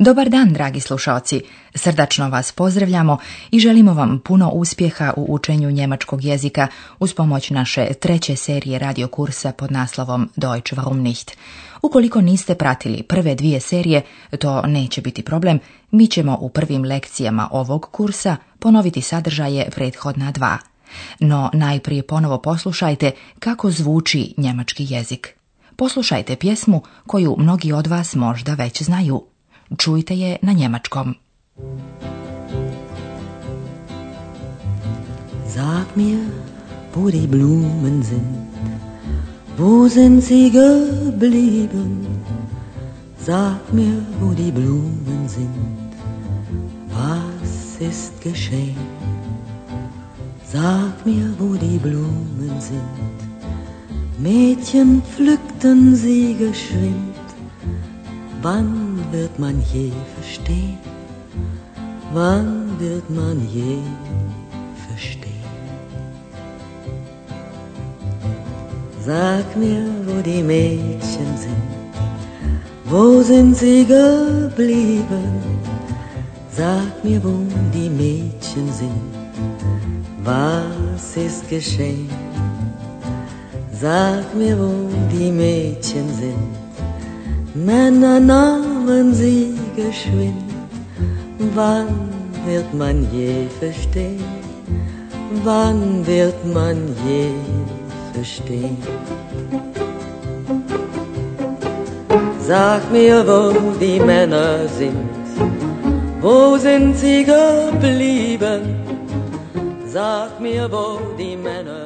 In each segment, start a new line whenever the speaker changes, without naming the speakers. Dobar dan, dragi slušaoci. Srdačno vas pozdravljamo i želimo vam puno uspjeha u učenju njemačkog jezika uz pomoć naše treće serije radiokursa pod naslovom Deutsch warum nicht. Ukoliko niste pratili prve dvije serije, to neće biti problem. Mi ćemo u prvim lekcijama ovog kursa ponoviti sadržaje prethodna dva. No najprije ponovo poslušajte kako zvuči njemački jezik. Poslušajte pjesmu koju mnogi od vas možda već znaju. Čujte je na njemačkom.
Sag mir, wo die Blumen sind, wo sind sie geblieben? Sag mir, wo die Blumen sind, was ist geschehen? Sag mir, wo die Blumen sind, Mädchen pflückten sie geschwind, wann wird man je verstehen? Wann wird man je verstehen? Sag mir, wo die Mädchen sind, wo sind sie geblieben? Sag mir, wo die Mädchen sind, was ist geschehen? Sag mir, wo die Mädchen sind, na na na kommen sie geschwind. Wann wird man je verstehen? Wann wird man je verstehen? Sag mir, wo die Männer sind, wo sind sie geblieben? Sag mir, wo die Männer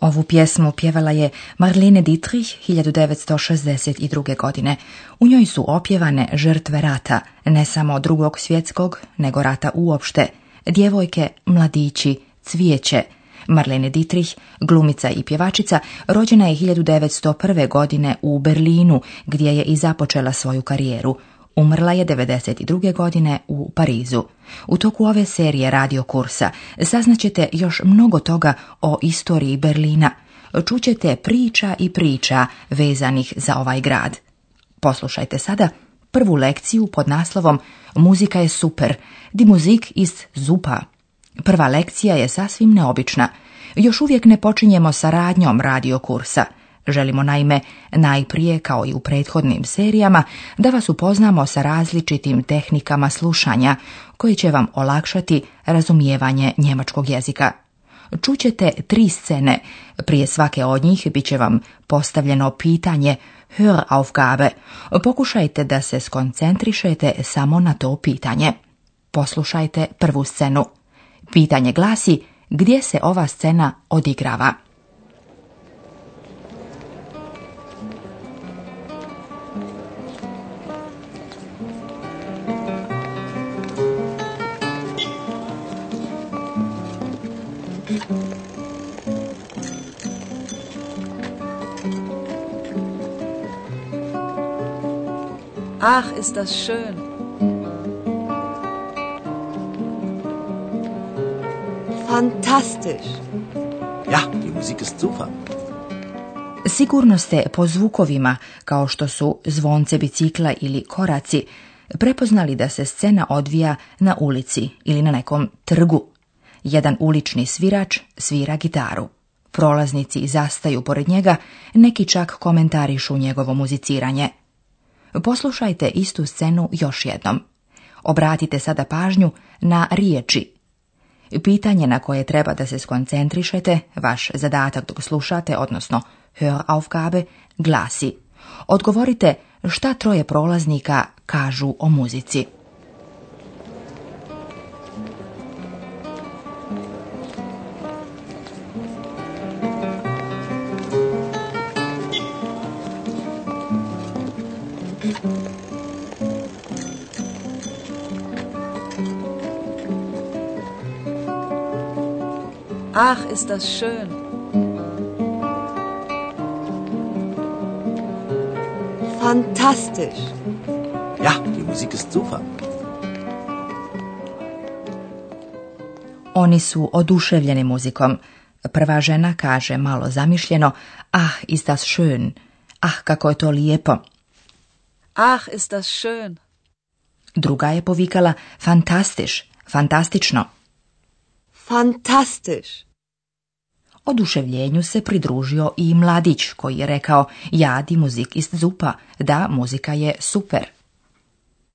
Ovu pjesmu pjevala je Marlene Dietrich 1962. godine. U njoj su opjevane žrtve rata, ne samo drugog svjetskog, nego rata uopšte. Djevojke, mladići, cvijeće. Marlene Dietrich, glumica i pjevačica, rođena je 1901. godine u Berlinu, gdje je i započela svoju karijeru. Umrla je 92. godine u Parizu. U toku ove serije radio kursa saznaćete još mnogo toga o istoriji Berlina. Čućete priča i priča vezanih za ovaj grad. Poslušajte sada prvu lekciju pod naslovom Muzika je super, di muzik iz zupa. Prva lekcija je sasvim neobična. Još uvijek ne počinjemo sa radnjom radio kursa – Želimo naime najprije, kao i u prethodnim serijama, da vas upoznamo sa različitim tehnikama slušanja koji će vam olakšati razumijevanje njemačkog jezika. Čućete tri scene, prije svake od njih bit će vam postavljeno pitanje Höraufgabe. Pokušajte da se skoncentrišete samo na to pitanje. Poslušajte prvu scenu. Pitanje glasi gdje se ova scena odigrava.
Ach, ist das schön. Fantastisch.
Ja, die Musik ist super.
Sigurno ste po zvukovima, kao što su zvonce bicikla ili koraci, prepoznali da se scena odvija na ulici ili na nekom trgu. Jedan ulični svirač svira gitaru. Prolaznici zastaju pored njega, neki čak komentarišu njegovo muziciranje – Poslušajte istu scenu još jednom. Obratite sada pažnju na riječi. Pitanje na koje treba da se skoncentrišete, vaš zadatak dok slušate, odnosno Höraufgabe, glasi Odgovorite šta troje prolaznika kažu o muzici.
ist das schön.
Fantastisch. Ja, die Musik ist super.
Oni su oduševljeni muzikom. Prva žena kaže malo zamišljeno, ah, ist das schön, ah, kako je to lijepo.
Ah, ist das schön.
Druga je povikala, fantastisch, fantastično.
Fantastisch.
Oduševljenju se pridružio i mladić koji je rekao ja di muzik ist zupa, da muzika je super.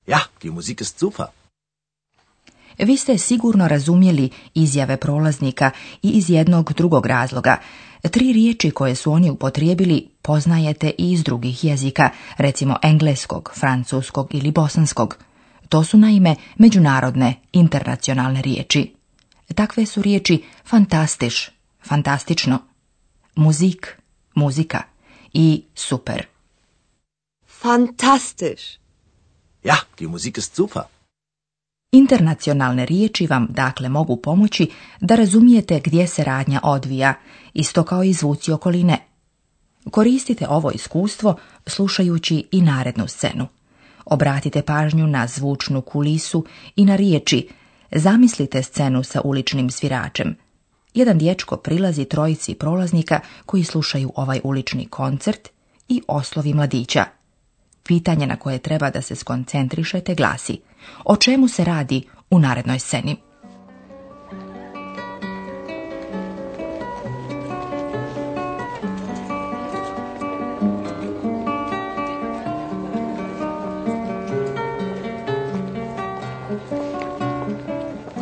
Ja, di muzik ist super.
Vi ste sigurno razumjeli izjave prolaznika i iz jednog drugog razloga. Tri riječi koje su oni upotrijebili poznajete i iz drugih jezika, recimo engleskog, francuskog ili bosanskog. To su naime međunarodne, internacionalne riječi. Takve su riječi fantastiš, fantastično. muzik, muzika i super.
Fantastisch.
Ja, die Musik ist super.
Internacionalne riječi vam dakle mogu pomoći da razumijete gdje se radnja odvija, isto kao i zvuci okoline. Koristite ovo iskustvo slušajući i narednu scenu. Obratite pažnju na zvučnu kulisu i na riječi. Zamislite scenu sa uličnim sviračem jedan dječko prilazi trojici prolaznika koji slušaju ovaj ulični koncert i oslovi mladića. Pitanje na koje treba da se skoncentrišete glasi o čemu se radi u narednoj sceni.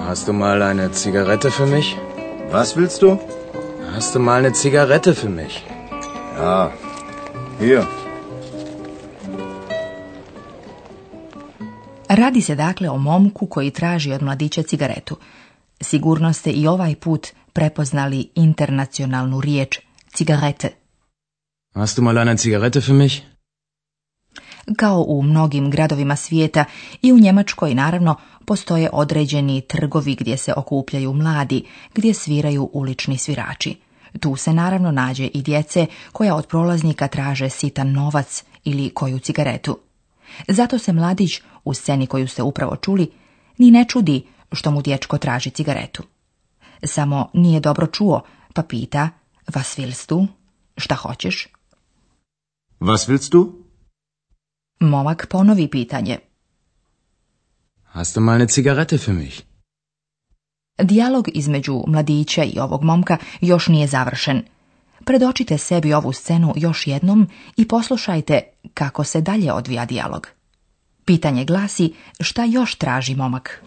Hast du mal eine Zigarette für mich?
Was willst du?
Hast du mal eine Zigarette für mich?
Ja, hier.
Radi se dakle o momku koji traži od mladića cigaretu. Sigurno ste i ovaj put prepoznali internacionalnu riječ cigarete.
Hast du mal eine für mich?
Kao u mnogim gradovima svijeta i u Njemačkoj naravno postoje određeni trgovi gdje se okupljaju mladi, gdje sviraju ulični svirači. Tu se naravno nađe i djece koja od prolaznika traže sitan novac ili koju cigaretu. Zato se mladić, u sceni koju ste upravo čuli, ni ne čudi što mu dječko traži cigaretu. Samo nije dobro čuo, pa pita, vas willst Šta hoćeš?
Vas willst
Momak ponovi pitanje,
Hast du mal Zigarette für mich?
Dijalog između mladića i ovog momka još nije završen. Predočite sebi ovu scenu još jednom i poslušajte kako se dalje odvija dijalog. Pitanje glasi šta još traži momak.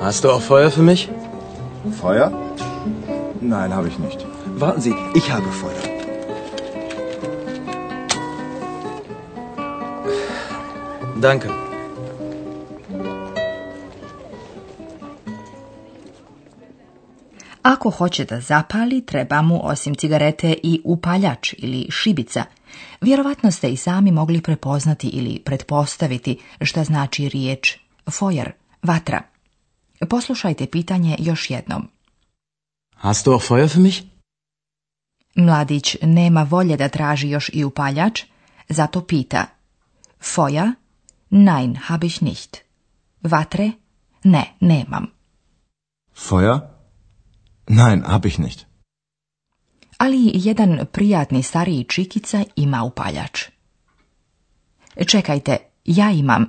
Hast du auch Feuer für mich? Feuer?
Nein, habe ich nicht. Warten Sie, ich habe Feuer.
Danke.
Ako hoće da zapali, treba mu osim cigarete i upaljač ili šibica. Vjerovatno ste i sami mogli prepoznati ili pretpostaviti šta znači riječ fojer, vatra. Poslušajte pitanje još jednom.
Hast du auch Feuer für mich?
Mladić nema volje da traži još i upaljač, zato pita. Feuer? Nein, habe ich nicht. Vatre? Ne, nemam.
Feuer? Nein, habe ich nicht.
Ali jedan prijatni stariji čikica ima upaljač. Čekajte, ja imam.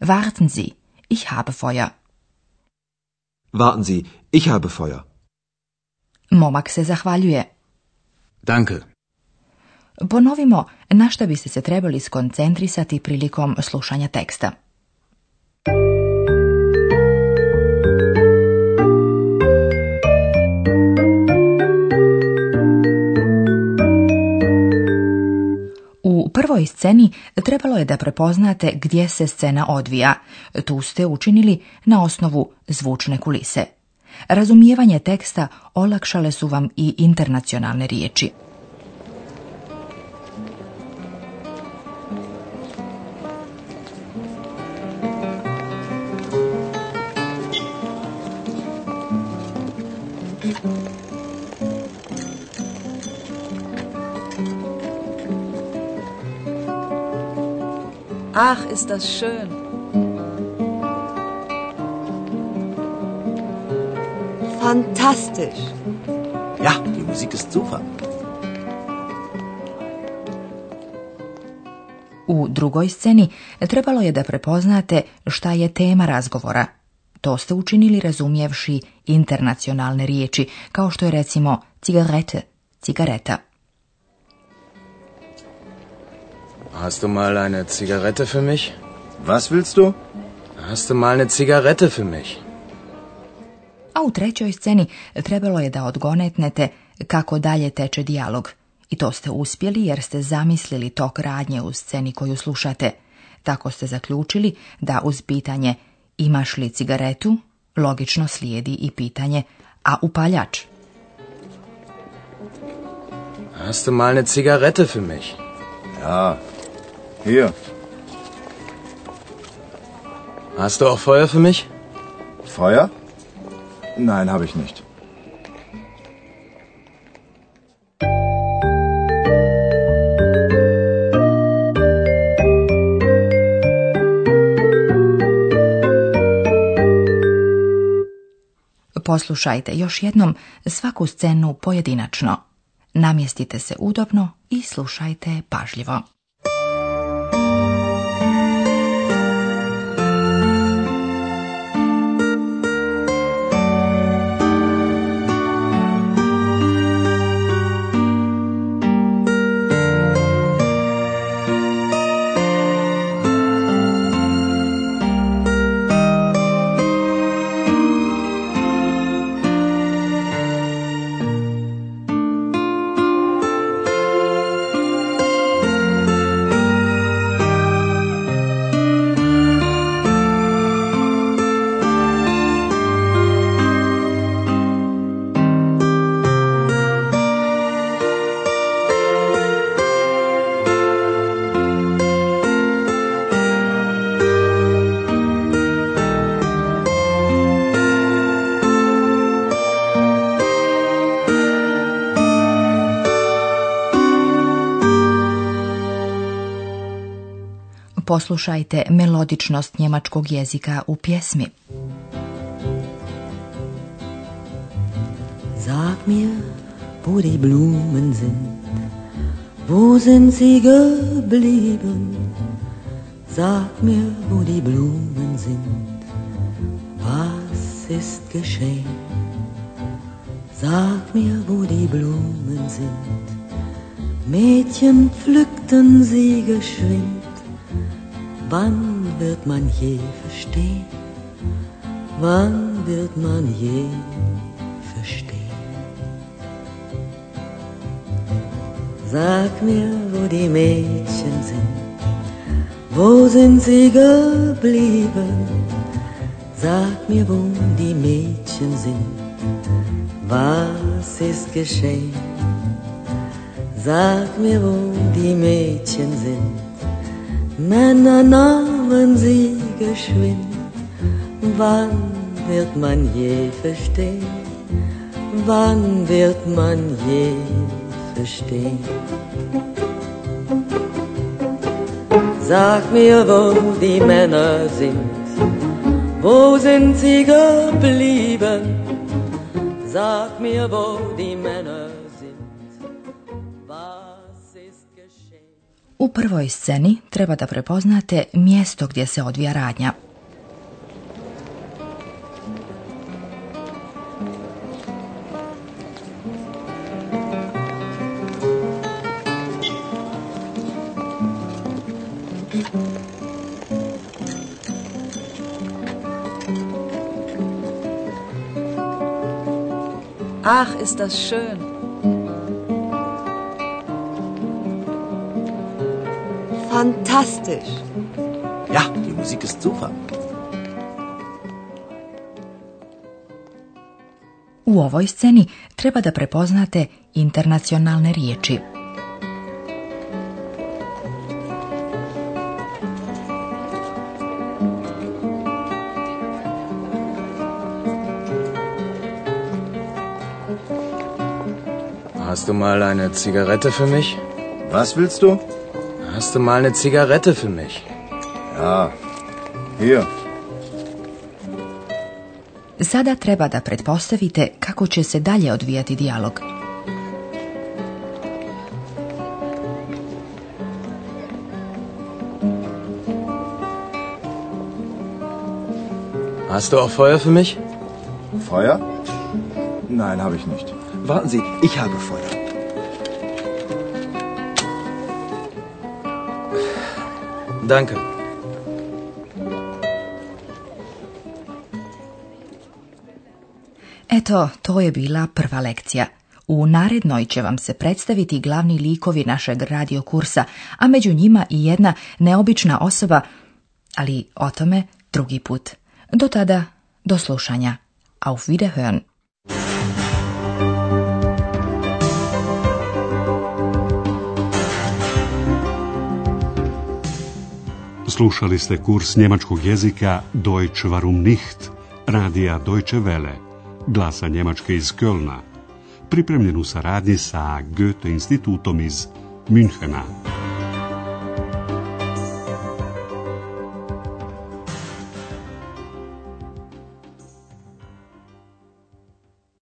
Warten Sie, ich habe Feuer.
Warten Sie, ich habe Feuer.
Momak se zahvaljuje.
Danke.
Ponovimo na što biste se trebali skoncentrisati prilikom slušanja teksta. U prvoj sceni trebalo je da prepoznate gdje se scena odvija. Tu ste učinili na osnovu zvučne kulise. Razumijevanje teksta olakšale su vam i internacionalne riječi.
Ach, ist das schön. Fantastisch.
Ja, die Musik ist super.
U drugoj sceni trebalo je da prepoznate šta je tema razgovora. To ste učinili razumjevši internacionalne riječi, kao što je recimo cigarete, cigareta.
Hast du mal eine Zigarette für mich?
Was willst du?
Hast du mal eine Zigarette für mich?
a u trećoj sceni trebalo je da odgonetnete kako dalje teče dijalog. I to ste uspjeli jer ste zamislili tok radnje u sceni koju slušate. Tako ste zaključili da uz pitanje imaš li cigaretu, logično slijedi i pitanje a upaljač.
Hast du mal eine Zigarette für mich?
Ja, hier.
Hast du auch Feuer für mich?
Feuer? Nein, habe ich nicht.
Poslušajte još jednom svaku scenu pojedinačno. Namjestite se udobno i slušajte pažljivo. poslušajte melodičnost njemačkog jezika u pjesmi.
Sag mir, wo die Blumen sind, wo sind sie geblieben? Sag mir, wo die Blumen sind, was ist geschehen? Sag mir, wo die Blumen sind, Mädchen pflückten sie geschwind. Wann wird man je verstehen? Wann wird man je verstehen? Sag mir, wo die Mädchen sind, wo sind sie geblieben? Sag mir, wo die Mädchen sind, was ist geschehen? Sag mir, wo die Mädchen sind Männer nahmen sie geschwind, wann wird man je verstehen, wann wird man je verstehen? Sag mir, wo die Männer sind, wo sind sie geblieben? Sag mir, wo die Männer sind.
U prvoj sceni treba da prepoznate mjesto gdje se odvija radnja.
Ach, ist das schön. Fantastisch.
Ja, die Musik ist super.
U ovoj sceni treba da prepoznate internacionalne riječi.
Hast du mal eine Zigarette für mich?
Was willst du?
Hast du mal eine Zigarette für mich?
Ja, hier.
Sada treba da pretpostavite kako će se dalje odvijati dijalog.
Hast du auch Feuer für mich?
Feuer? Nein, habe ich nicht. Warten Sie, ich habe Feuer.
Danke.
Eto, to je bila prva lekcija. U narednoj će vam se predstaviti glavni likovi našeg radiokursa, a među njima i jedna neobična osoba, ali o tome drugi put. Do tada, do slušanja. Auf Wiederhören!
Slušali ste kurs njemačkog jezika Deutsch warum nicht, radija Deutsche Welle, glasa Njemačke iz Kölna, pripremljenu u saradnji sa Goethe institutom iz Münchena.